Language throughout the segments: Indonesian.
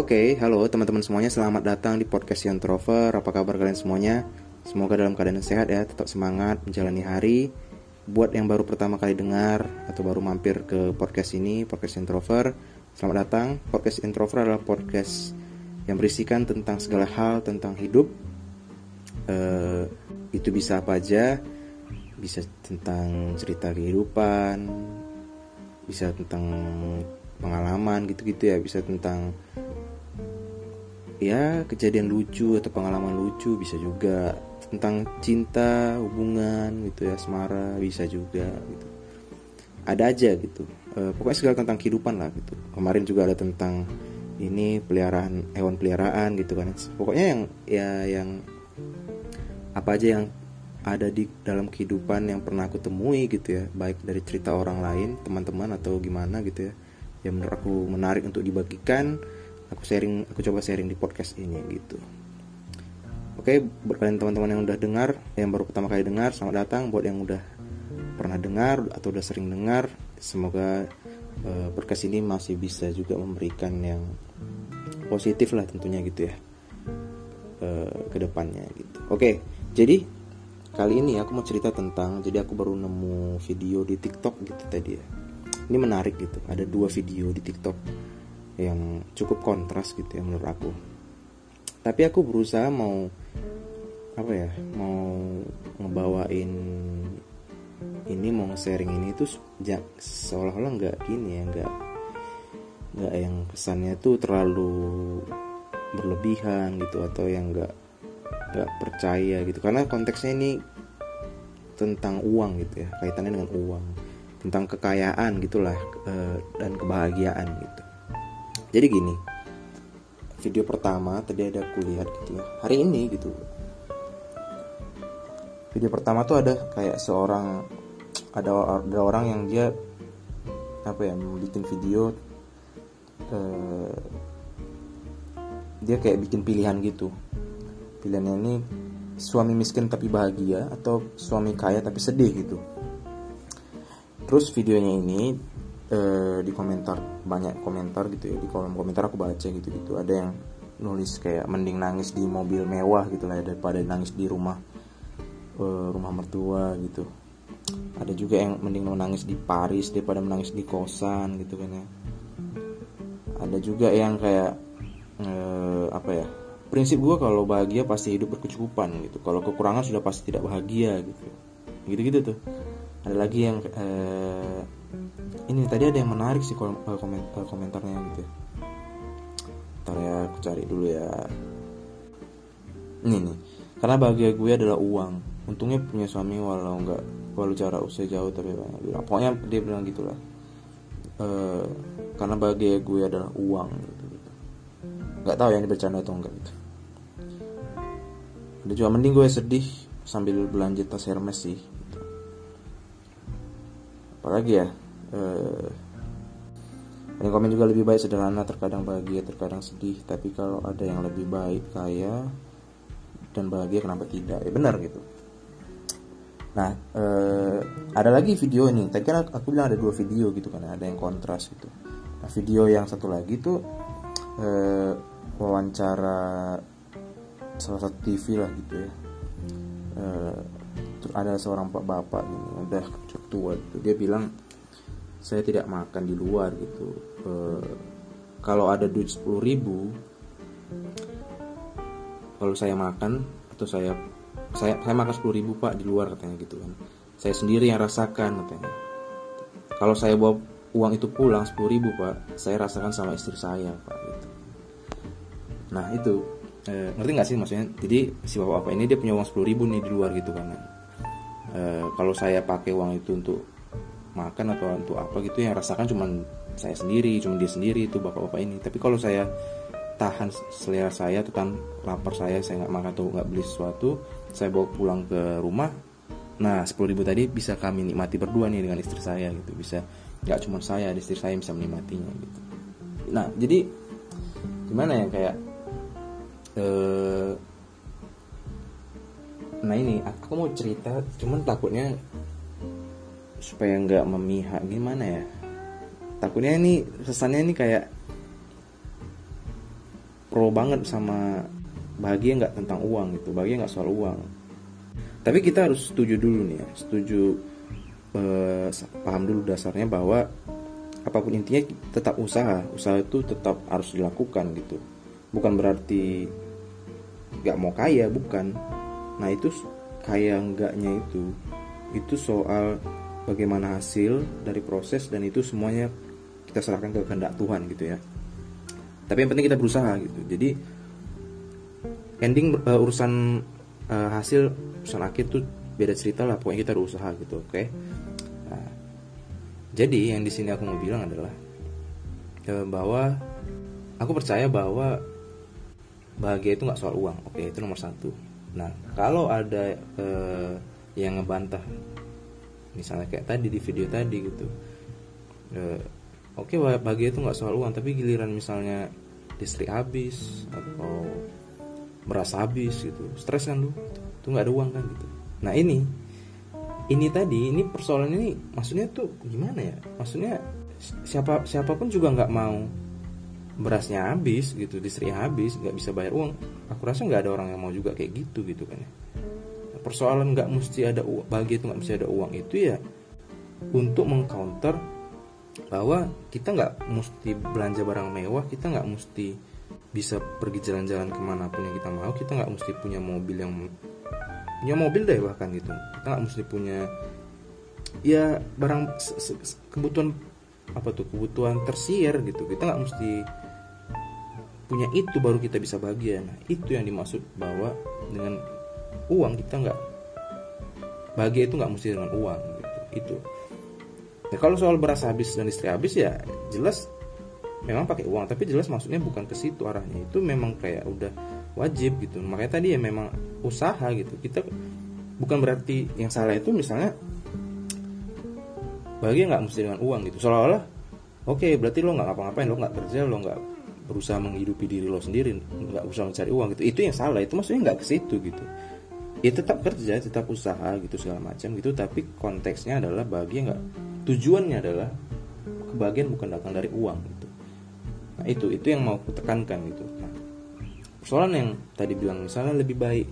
Oke, halo teman-teman semuanya, selamat datang di podcast Yon Trover. Apa kabar kalian semuanya? Semoga dalam keadaan sehat ya, tetap semangat menjalani hari. Buat yang baru pertama kali dengar atau baru mampir ke podcast ini, podcast Introver, selamat datang. Podcast Introver adalah podcast yang berisikan tentang segala hal tentang hidup. Uh, itu bisa apa aja, bisa tentang cerita kehidupan, bisa tentang pengalaman gitu-gitu ya, bisa tentang ya kejadian lucu atau pengalaman lucu bisa juga. Tentang cinta hubungan gitu ya asmara bisa juga gitu. Ada aja gitu. E, pokoknya segala tentang kehidupan lah gitu. Kemarin juga ada tentang ini peliharaan hewan peliharaan gitu kan. Pokoknya yang ya yang apa aja yang ada di dalam kehidupan yang pernah aku temui gitu ya. Baik dari cerita orang lain teman-teman atau gimana gitu ya. Yang menurut aku menarik untuk dibagikan aku sharing aku coba sharing di podcast ini gitu. Oke buat kalian teman-teman yang udah dengar yang baru pertama kali dengar selamat datang. Buat yang udah pernah dengar atau udah sering dengar semoga uh, podcast ini masih bisa juga memberikan yang positif lah tentunya gitu ya uh, ke depannya gitu. Oke jadi kali ini aku mau cerita tentang jadi aku baru nemu video di TikTok gitu tadi ya. Ini menarik gitu. Ada dua video di TikTok yang cukup kontras gitu ya menurut aku. Tapi aku berusaha mau apa ya mau ngebawain ini mau sharing ini tuh seolah-olah nggak gini ya nggak nggak yang kesannya tuh terlalu berlebihan gitu atau yang nggak nggak percaya gitu. Karena konteksnya ini tentang uang gitu ya kaitannya dengan uang tentang kekayaan gitulah eh, dan kebahagiaan gitu jadi gini video pertama tadi ada aku lihat gitu ya. Hari ini gitu. Video pertama tuh ada kayak seorang ada ada orang yang dia apa ya bikin video uh, dia kayak bikin pilihan gitu. Pilihannya ini suami miskin tapi bahagia atau suami kaya tapi sedih gitu. Terus videonya ini uh, di komentar banyak komentar gitu ya di kolom komentar aku baca gitu gitu ada yang nulis kayak mending nangis di mobil mewah gitu lah ya, daripada nangis di rumah uh, rumah mertua gitu. Ada juga yang mending menangis di Paris daripada menangis di kosan gitu kan ya. Ada juga yang kayak uh, apa ya prinsip gue kalau bahagia pasti hidup berkecukupan gitu. Kalau kekurangan sudah pasti tidak bahagia gitu. Gitu gitu tuh. Ada lagi yang uh, ini tadi ada yang menarik sih eh, komentar komentarnya gitu. Ntar ya aku cari dulu ya. Ini nih karena bahagia gue adalah uang. Untungnya punya suami walau nggak walau jarak usia jauh tapi banyak bilang pokoknya dia bilang gitulah. E, karena bahagia gue adalah uang gitu, gitu. nggak tahu yang bercanda atau enggak gitu. Ada juga mending gue sedih sambil belanja tas Hermes sih gitu. apalagi ya eh, yang komen juga lebih baik sederhana terkadang bahagia terkadang sedih. Tapi kalau ada yang lebih baik kaya dan bahagia kenapa tidak? Ya benar gitu. Nah eh, ada lagi video ini. Tadi kan aku bilang ada dua video gitu kan. Ada yang kontras gitu. Nah video yang satu lagi tuh eh, wawancara salah satu TV lah gitu ya. Eh, ada seorang pak bapak ini udah cukup tua gitu. Dia bilang saya tidak makan di luar gitu. E, kalau ada duit 10 ribu kalau saya makan atau saya saya saya makan 10 ribu pak di luar katanya gitu kan. Saya sendiri yang rasakan katanya. Kalau saya bawa uang itu pulang 10 ribu pak saya rasakan sama istri saya pak gitu. Nah itu e, ngerti nggak sih maksudnya? Jadi si bapak bapak ini dia punya uang 10 ribu nih di luar gitu kan. E, kalau saya pakai uang itu untuk makan atau untuk apa gitu yang rasakan cuma saya sendiri cuma dia sendiri itu bapak-bapak ini. Tapi kalau saya tahan selera saya tentang lapar saya saya nggak makan atau nggak beli sesuatu saya bawa pulang ke rumah nah 10 ribu tadi bisa kami nikmati berdua nih dengan istri saya gitu. Bisa nggak cuma saya istri saya bisa menikmatinya gitu. Nah jadi gimana ya kayak eh, nah ini aku mau cerita cuman takutnya supaya nggak memihak gimana ya? Takutnya ini kesannya ini kayak pro banget sama bahagia nggak tentang uang gitu bahagia nggak soal uang. Tapi kita harus setuju dulu nih ya setuju eh, paham dulu dasarnya bahwa apa pun intinya tetap usaha usaha itu tetap harus dilakukan gitu. Bukan berarti nggak mau kaya bukan. Nah itu kaya enggaknya itu itu soal bagaimana hasil dari proses dan itu semuanya kita serahkan ke kehendak Tuhan gitu ya. Tapi yang penting kita berusaha gitu. Jadi ending uh, urusan uh, hasil urusan akhir tuh beda cerita lah. Pokoknya kita berusaha gitu oke? Okay? nah, jadi yang di sini aku mau bilang adalah uh, bahwa aku percaya bahwa bahagia itu nggak soal uang oke? Okay, itu nomor satu. Nah kalau ada uh, yang ngebantah misalnya kayak tadi di video tadi gitu. Uh, oke okay, bahagia itu nggak soal uang tapi giliran misalnya listrik habis atau merasa habis gitu stres kan lu tuh nggak ada uang kan gitu. Nah ini ini tadi ini persoalan ini maksudnya tuh gimana ya? Maksudnya siapa siapa pun juga nggak mau berasnya habis gitu listrik habis nggak bisa bayar uang. Aku rasa nggak ada orang yang mau juga kayak gitu gitu kan ya persoalan nggak mesti ada uang bagi itu nggak mesti ada uang itu ya untuk mengcounter bahwa kita nggak mesti belanja barang mewah kita nggak mesti bisa pergi jalan-jalan ke mana pun yang kita mau kita nggak mesti punya mobil yang punya mobil deh bahkan gitu. Kita nggak mesti punya ya barang kebutuhan apa tuh kebutuhan tersier gitu. Kita nggak mesti punya itu baru kita bisa bahagia nah itu yang dimaksud bahwa dengan uang kita nggak bahagia itu nggak mesti dengan uang gitu. Itu. Ya kalau soal beras habis dan istri habis ya jelas memang pakai uang tapi jelas maksudnya bukan ke situ arahnya. Itu memang kayak udah wajib gitu. Makanya tadi ya memang usaha gitu. Kita bukan berarti yang salah itu misalnya bahagia nggak mesti dengan uang gitu. Seolah-olah oke okay, berarti lo nggak ngapa-ngapain lo nggak kerja lo nggak berusaha menghidupi diri lo sendiri nggak usah mencari uang gitu. Itu yang salah itu maksudnya nggak ke situ gitu ya tetap kerja tetap usaha gitu segala macam gitu. Tapi konteksnya adalah bahagia nggak tujuannya adalah kebahagiaan bukan datang dari uang gitu. Nah itu itu yang mau aku tekankan gitu. Nah persoalan yang tadi bilang misalnya lebih baik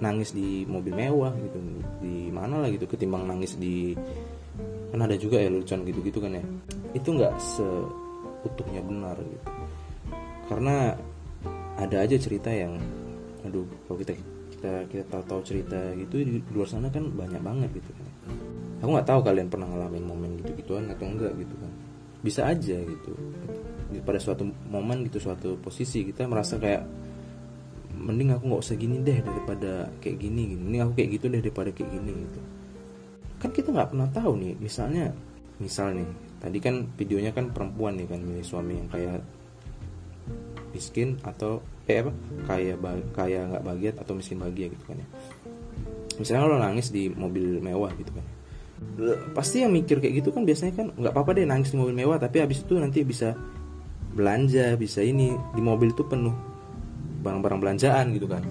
nangis di mobil mewah gitu di mana lah gitu ketimbang nangis di kan ada juga ya lucuan gitu gitu kan ya. Itu nggak seutuhnya benar gitu. Karena ada aja cerita yang aduh kalau kita kita kita tahu tahu cerita gitu di luar sana kan banyak banget gitu kan. Aku nggak tahu kalian pernah ngalamin momen gitu gituan atau enggak gitu kan. Bisa aja gitu. Pada suatu momen gitu suatu posisi kita merasa kayak mending aku nggak usah gini deh daripada kayak gini gini. Mending aku kayak gitu deh daripada kayak gini gitu. Kan kita nggak pernah tahu nih misalnya misal nih tadi kan videonya kan perempuan nih kan milih suami yang kayak miskin atau kayak apa kaya kaya nggak bahagia atau miskin bahagia gitu kan ya. Misalnya lo nangis di mobil mewah gitu kan. Pasti yang mikir kayak gitu kan biasanya kan nggak apa-apa deh nangis di mobil mewah tapi habis itu nanti bisa belanja bisa ini di mobil tuh penuh barang-barang belanjaan gitu kan.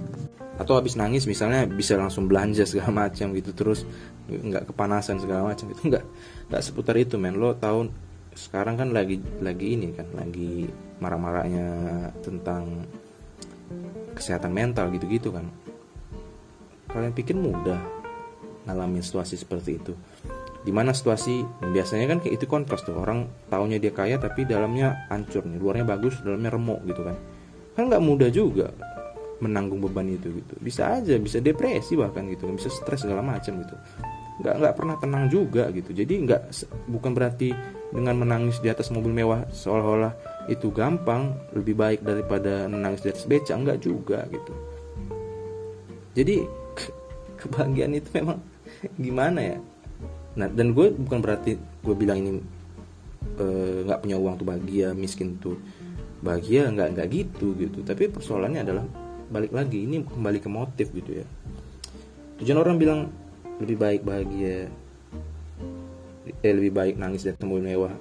Atau habis nangis misalnya bisa langsung belanja segala macam gitu terus nggak kepanasan segala macam itu nggak nggak seputar itu men. Lo tahun sekarang kan lagi lagi ini kan lagi marah-marahnya tentang kesehatan mental gitu-gitu kan. Kalian pikir mudah ngalamin situasi seperti itu. Di mana situasi biasanya kan kayak itu kontras tuh orang taunya dia kaya tapi dalamnya hancur nih luarnya bagus dalamnya remuk gitu kan. Kan nggak mudah juga menanggung beban itu gitu. Bisa aja bisa depresi bahkan gitu bisa stres segala macam gitu. Nggak nggak pernah tenang juga gitu. Jadi nggak bukan berarti dengan menangis di atas mobil mewah seolah-olah itu gampang lebih baik daripada menangis di atas beca. Enggak juga gitu. Jadi ke kebahagiaan itu memang gimana ya? Nah dan gue bukan berarti gue bilang ini eh, nggak e, punya uang tuh bahagia miskin tuh bahagia nggak nggak gitu gitu. Tapi persoalannya adalah balik lagi ini kembali ke motif gitu ya. Tujuan orang bilang lebih baik bahagia eh lebih baik nangis di mobil mewah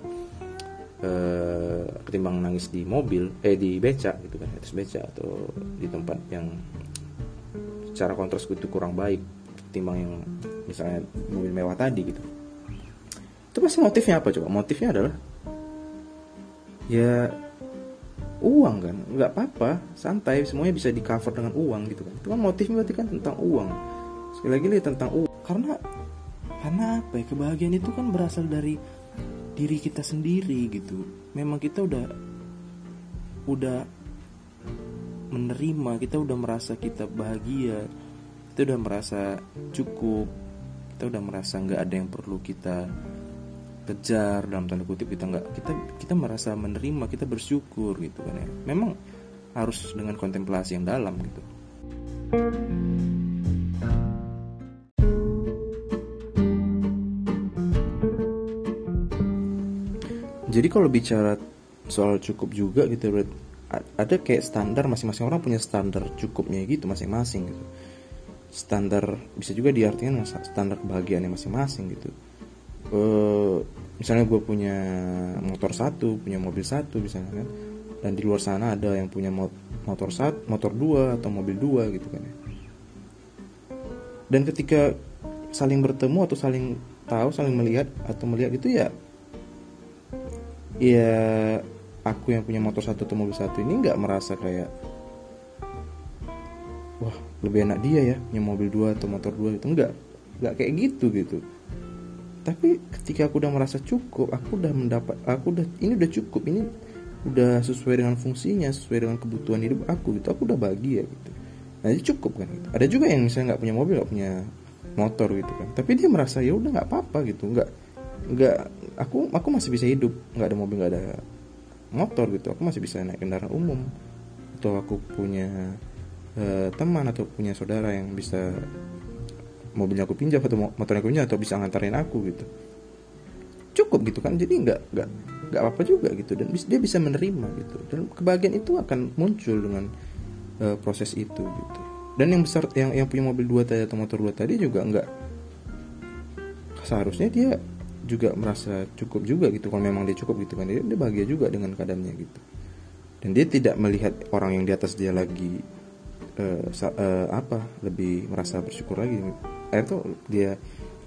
eh, ketimbang nangis di mobil eh di beca gitu kan atas beca atau di tempat yang secara kontras itu kurang baik ketimbang yang misalnya mobil mewah tadi gitu. Itu pasti motifnya apa coba? Motifnya adalah ya uang kan nggak apa-apa santai semuanya bisa di cover dengan uang gitu kan. Itu kan motifnya berarti kan tentang uang. Sekali lagi nih tentang uang. Karena karena apa ya kebahagiaan itu kan berasal dari diri kita sendiri gitu. Memang kita udah udah menerima kita udah merasa kita bahagia kita udah merasa cukup kita udah merasa nggak ada yang perlu kita kejar dalam tanda kutip kita nggak kita kita merasa menerima kita bersyukur gitu kan ya. Memang harus dengan kontemplasi yang dalam gitu jadi kalau bicara soal cukup juga gitu ada kayak standar masing-masing orang punya standar cukupnya gitu masing-masing gitu. Standar bisa juga diartikan standar kebahagiaannya masing-masing gitu. Uh, misalnya gue punya motor satu punya mobil satu misalnya kan dan di luar sana ada yang punya motor satu motor dua atau mobil dua gitu kan ya. Dan ketika saling bertemu atau saling tahu saling melihat atau melihat itu ya ya aku yang punya motor satu atau mobil satu ini nggak merasa kayak wah lebih enak dia ya punya mobil dua atau motor dua itu enggak nggak kayak gitu gitu. Tapi ketika aku udah merasa cukup aku udah mendapat aku udah ini udah cukup ini udah sesuai dengan fungsinya sesuai dengan kebutuhan hidup aku gitu aku udah bahagia gitu. Nah itu cukup kan gitu. ada juga yang misalnya nggak punya mobil nggak punya motor gitu kan. Tapi dia merasa ya udah nggak apa-apa gitu nggak nggak aku aku masih bisa hidup. Nggak ada mobil nggak ada motor gitu. Aku masih bisa naik kendaraan umum. Atau aku punya uh, teman atau punya saudara yang bisa mobilnya aku pinjam atau motornya aku pinjam atau bisa ngantarin aku gitu. Cukup gitu kan. Jadi nggak nggak nggak apa, apa juga gitu. Dan dia bisa menerima gitu. Dan kebahagiaan itu akan muncul dengan uh, proses itu gitu. Dan yang besar yang yang punya mobil dua tadi atau motor dua tadi juga nggak. Seharusnya dia juga merasa cukup juga gitu kalau memang dia cukup gitu kan dia, dia bahagia juga dengan keadaannya gitu. Dan dia tidak melihat orang yang di atas dia lagi uh, uh, apa lebih merasa bersyukur lagi. Eh itu dia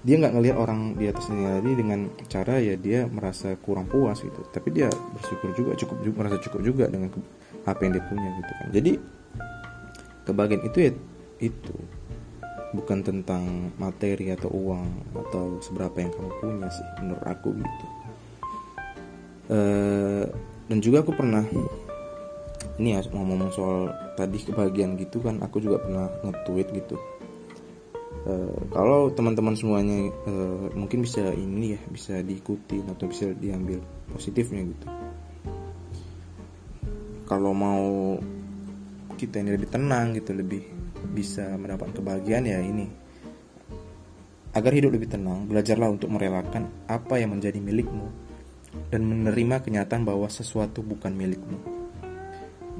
dia nggak ngelihat orang di atasnya tadi dengan cara ya dia merasa kurang puas gitu. Tapi dia bersyukur juga cukup juga merasa cukup juga dengan apa yang dia punya gitu kan. Jadi kebahagiaan itu ya itu bukan tentang materi atau uang atau seberapa yang kamu punya sih menurut aku gitu. E, dan juga aku pernah ini ya ngomong soal tadi kebahagiaan gitu kan aku juga pernah nge-tweet gitu. E, kalau teman-teman semuanya e, mungkin bisa ini ya bisa diikuti atau bisa diambil positifnya gitu. Kalau mau kita ini lebih tenang gitu lebih bisa mendapat kebahagiaan ya ini. Agar hidup lebih tenang belajarlah untuk merelakan apa yang menjadi milikmu dan menerima kenyataan bahwa sesuatu bukan milikmu.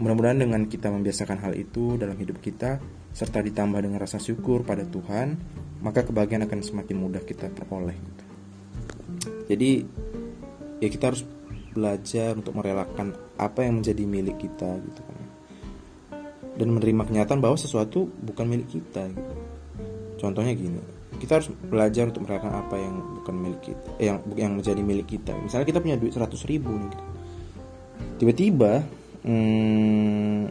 Mudah-mudahan dengan kita membiasakan hal itu dalam hidup kita serta ditambah dengan rasa syukur pada Tuhan maka kebahagiaan akan semakin mudah kita peroleh. Jadi ya kita harus belajar untuk merelakan apa yang menjadi milik kita gitu kan dan menerima kenyataan bahwa sesuatu bukan milik kita gitu. Contohnya gini, kita harus belajar untuk merelakan apa yang bukan milik kita, eh, yang yang menjadi milik kita. Misalnya kita punya duit 100 ribu gitu. tiba-tiba hmm,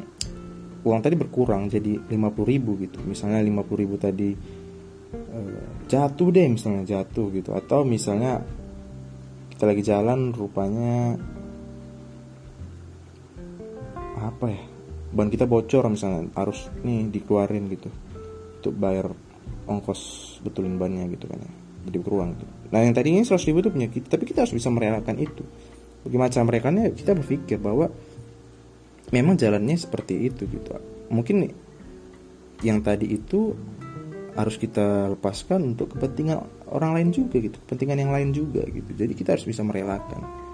uang tadi berkurang jadi 50 ribu gitu. Misalnya 50 ribu tadi uh, jatuh deh, misalnya jatuh gitu, atau misalnya kita lagi jalan rupanya apa ya ban kita bocor misalnya harus nih dikeluarin gitu. Untuk bayar ongkos betulin bannya gitu kan ya. Jadi beruang gitu. nah yang tadinya 100 ribu itu punya kita tapi kita harus bisa merelakan itu. Bagaimana cara merelakannya kita berpikir bahwa memang jalannya seperti itu gitu. Mungkin yang tadi itu harus kita lepaskan untuk kepentingan orang lain juga gitu. Kepentingan yang lain juga gitu. Jadi kita harus bisa merelakan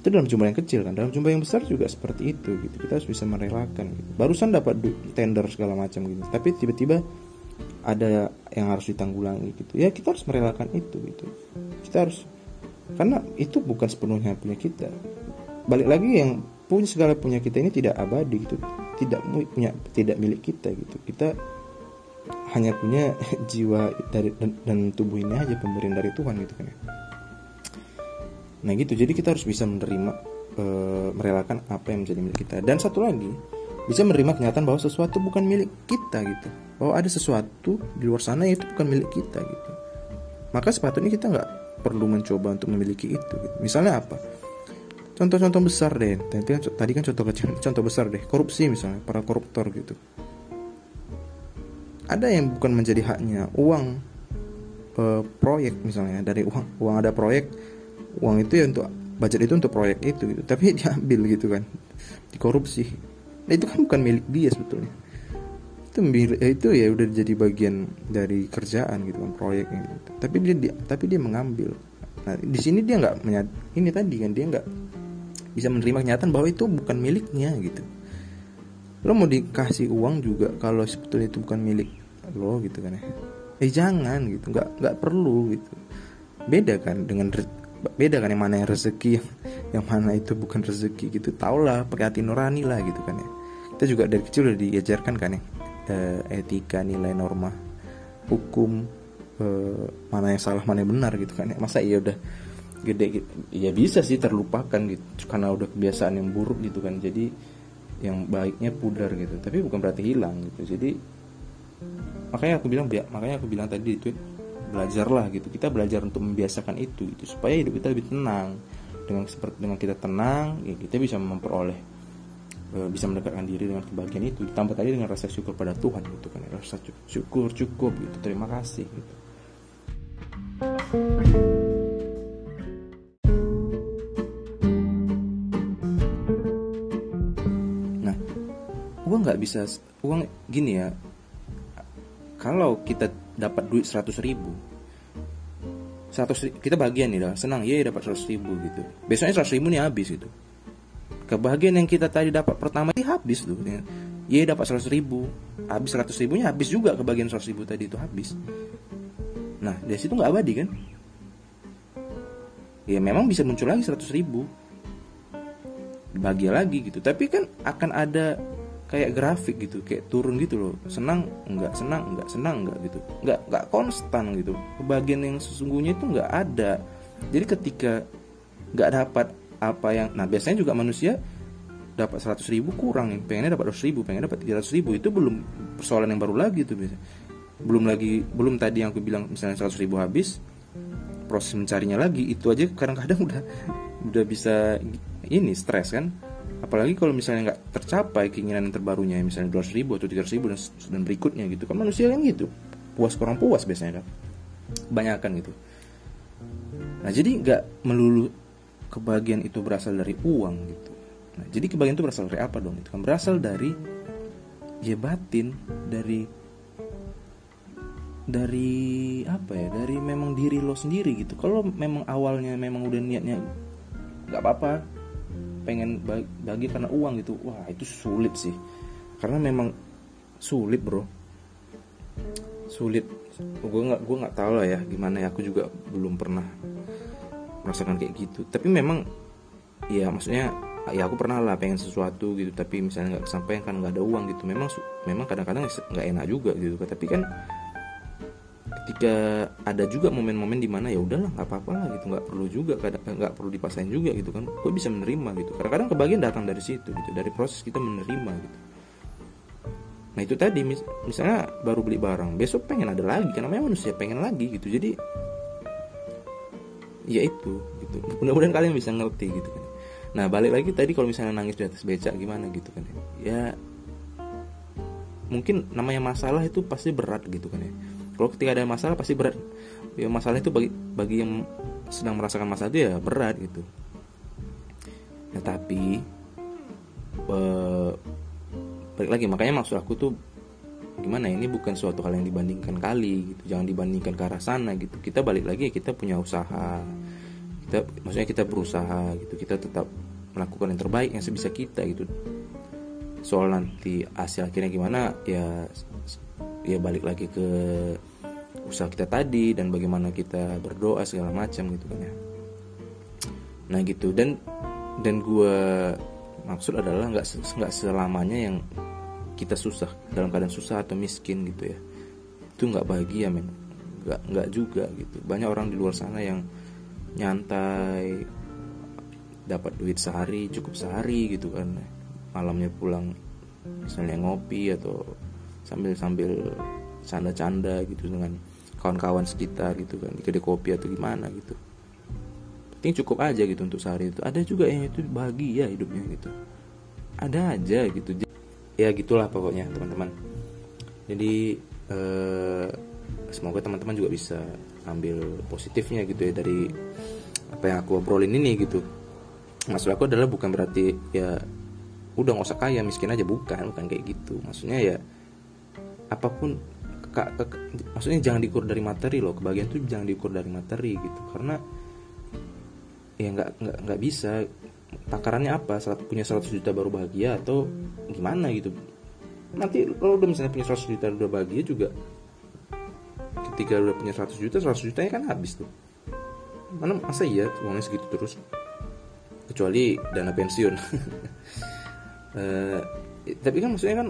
itu dalam jumlah yang kecil kan. Dalam jumlah yang besar juga seperti itu gitu. Kita harus bisa merelakan gitu. barusan dapat tender segala macam gitu. Tapi tiba-tiba ada yang harus ditanggulangi gitu. Ya kita harus merelakan itu gitu. Kita harus karena itu bukan sepenuhnya punya kita. Balik lagi yang punya segala punya kita ini tidak abadi gitu. Tidak punya tidak milik kita gitu. Kita hanya punya jiwa dari dan, dan tubuh ini aja pemberian dari Tuhan gitu kan ya Nah gitu, jadi kita harus bisa menerima uh, merelakan apa yang menjadi milik kita. Dan satu lagi bisa menerima kenyataan bahwa sesuatu bukan milik kita gitu. Bahwa ada sesuatu di luar sana itu bukan milik kita gitu. Maka sepatutnya kita nggak perlu mencoba untuk memiliki itu gitu. misalnya apa? Contoh-contoh besar deh. Tadi kan, tadi kan contoh kecil contoh besar deh. Korupsi misalnya para koruptor gitu. Ada yang bukan menjadi haknya uang e, proyek misalnya dari uang. Uang ada proyek uang itu ya untuk budget itu untuk proyek itu gitu. Tapi diambil gitu kan. Dikorupsi. Nah itu kan bukan milik dia sebetulnya. Itu ya itu ya udah jadi bagian dari kerjaan gitu kan proyeknya gitu. tapi dia, dia tapi dia mengambil. Nah di sini dia nggak ini tadi kan dia nggak bisa menerima kenyataan bahwa itu bukan miliknya gitu. Lo mau dikasih uang juga kalau sebetulnya itu bukan milik lo gitu kan ya. Eh jangan gitu nggak nggak perlu gitu. Beda kan dengan beda kan yang mana yang rezeki yang, mana itu bukan rezeki gitu. Tau lah pakai hati nurani lah gitu kan ya. Kita juga dari kecil udah diajarkan kan ya eh, etika nilai norma hukum eh, mana yang salah mana yang benar gitu kan ya. Masa iya udah gede gitu. ya bisa sih terlupakan gitu. Karena udah kebiasaan yang buruk gitu kan. Jadi yang baiknya pudar gitu. Tapi bukan berarti hilang gitu. Jadi makanya aku bilang makanya aku bilang tadi itu belajarlah gitu. Kita belajar untuk membiasakan itu itu supaya hidup kita lebih tenang. Dengan seperti dengan kita tenang ya kita bisa memperoleh eh, bisa mendekatkan diri dengan kebahagiaan itu. Ditambah tadi dengan rasa syukur pada Tuhan gitu kan. Rasa syukur cukup gitu. Terima kasih gitu. Uang nggak bisa uang gini ya. Kalau kita dapat duit 100 ribu. 100 kita bagian nih dah senang ya dapat 100 ribu gitu. Besoknya 100 ribu nih habis gitu. Kebahagiaan yang kita tadi dapat pertama ini habis tuh. Ya dapat 100 ribu. Habis 100 ribunya habis juga kebagian 100 ribu tadi itu habis. Nah dari situ nggak abadi kan? Ya memang bisa muncul lagi 100 ribu. Bahagia lagi gitu. Tapi kan akan ada kayak grafik gitu kayak turun gitu loh. Senang enggak senang enggak senang enggak gitu. Enggak enggak konstan gitu. Kebagian yang sesungguhnya itu enggak ada. Jadi ketika enggak dapat apa yang nah biasanya juga manusia dapat 100 ribu kurang nih. Pengennya dapat 200 ribu pengen dapat 300 ribu. Itu belum persoalan yang baru lagi tuh biasanya. Belum lagi belum tadi yang aku bilang misalnya 100 ribu habis proses mencarinya lagi itu aja kadang-kadang udah udah bisa ini stres kan apalagi kalau misalnya nggak tercapai keinginan yang terbarunya misalnya 200 ribu atau 300 ribu dan, berikutnya gitu. Kan manusia kan gitu. Puas kurang puas biasanya kan. Kebanyakan gitu. Nah jadi nggak melulu kebahagiaan itu berasal dari uang gitu. Nah jadi kebahagiaan itu berasal dari apa dong itu kan berasal dari ya batin dari dari apa ya? Dari memang diri lo sendiri gitu. Kalau memang awalnya memang udah niatnya nggak apa-apa pengen bagi karena uang gitu. Wah itu sulit sih. Karena memang sulit bro. Sulit. Gue nggak gue nggak tahu lah ya gimana ya. Aku juga belum pernah merasakan kayak gitu. Tapi memang ya maksudnya ya aku pernah lah pengen sesuatu gitu. Tapi misalnya nggak kesampaian kan nggak ada uang gitu. Memang memang kadang-kadang nggak enak juga gitu. Tapi kan ketika ada juga momen-momen di mana ya udahlah nggak apa-apa lah gitu nggak perlu juga nggak perlu dipasain juga gitu kan. Gue bisa menerima gitu. Kadang-kadang kebagian datang dari situ gitu dari proses kita menerima gitu. Nah itu tadi mis misalnya baru beli barang besok pengen ada lagi karena memang manusia pengen lagi gitu. Jadi ya itu gitu. Mudah-mudahan kalian bisa ngerti gitu kan. Nah balik lagi tadi kalau misalnya nangis di atas becak gimana gitu kan ya mungkin namanya masalah itu pasti berat gitu kan ya kalau ketika ada masalah pasti berat. Ya masalah itu bagi bagi yang sedang merasakan masalah itu ya berat gitu. Ya tapi uh, balik lagi makanya maksud aku tuh gimana ya, ini bukan suatu hal yang dibandingkan kali gitu. Jangan dibandingkan ke arah sana gitu. Kita balik lagi ya kita punya usaha. Kita maksudnya kita berusaha gitu. Kita tetap melakukan yang terbaik yang sebisa kita gitu. Soal nanti hasil akhirnya gimana ya ya balik lagi ke usaha kita tadi dan bagaimana kita berdoa segala macam gitu kan ya. Nah gitu. Dan dan gue maksud adalah nggak nggak selamanya yang kita susah dalam keadaan susah atau miskin gitu ya. Itu nggak bahagia men. Nggak nggak juga gitu. Banyak orang di luar sana yang nyantai dapat duit sehari cukup sehari gitu kan. Malamnya pulang misalnya ngopi atau sambil sambil canda-canda gitu dengan kawan-kawan sekitar gitu kan. Di kedai kopi atau gimana gitu. Penting cukup aja gitu untuk sehari itu. Ada juga yang itu bahagia hidupnya gitu. Ada aja gitu. Ya gitulah pokoknya teman-teman. Jadi eh, semoga teman-teman juga bisa ambil positifnya gitu ya dari apa yang aku obrolin ini gitu. Maksud aku adalah bukan berarti ya udah nggak usah kaya miskin aja. Bukan bukan kayak gitu. Maksudnya ya apa pun ke, ke, maksudnya jangan diukur dari materi loh. Kebahagiaan tuh jangan diukur dari materi gitu. Karena ya nggak nggak nggak bisa. Takarannya apa? Punya 100 juta baru bahagia atau gimana gitu? Nanti kalau udah misalnya punya 100 juta udah bahagia juga ketika udah punya 100 juta 100 jutanya kan habis tuh. Mana masa iya uangnya segitu terus? Kecuali dana pensiun. Uh, tapi kan maksudnya kan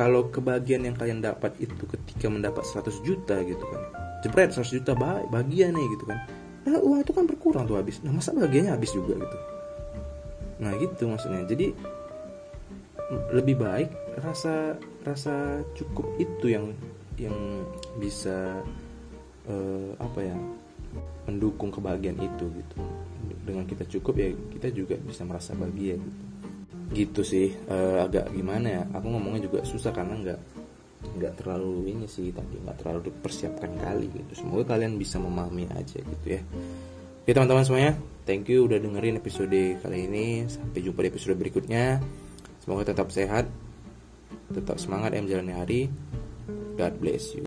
kalau kebahagiaan yang kalian dapat itu ketika mendapat 100 juta gitu kan. Jebret 100 juta bahagia nih gitu kan. Nah, uang itu kan berkurang tuh habis. Nah masa bahagianya habis juga gitu. Nah gitu maksudnya. Jadi lebih baik rasa rasa cukup itu yang yang bisa uh, apa ya mendukung kebahagiaan itu gitu. Dengan kita cukup ya kita juga bisa merasa bahagia gitu gitu sih uh, agak gimana ya aku ngomongnya juga susah karena nggak nggak terlalu ini sih tapi nggak terlalu dipersiapkan kali gitu. Semoga kalian bisa memahami aja gitu ya. Oke teman-teman semuanya thank you udah dengerin episode kali ini. Sampai jumpa di episode berikutnya. Semoga tetap sehat tetap semangat ya menjalani hari. God bless you